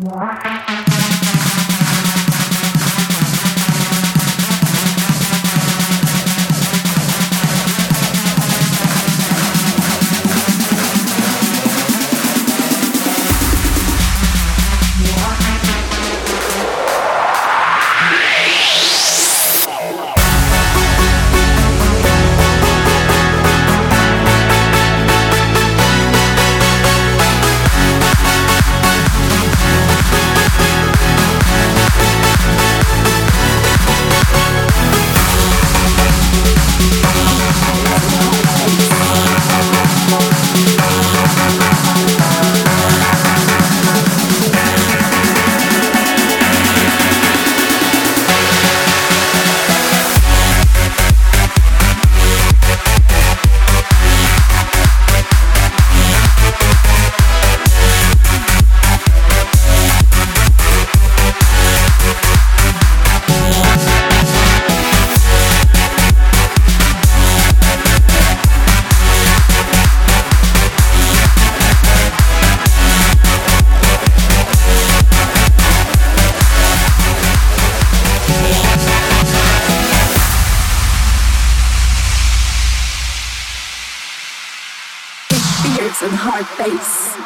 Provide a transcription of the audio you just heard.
Wow. drums and hard bass.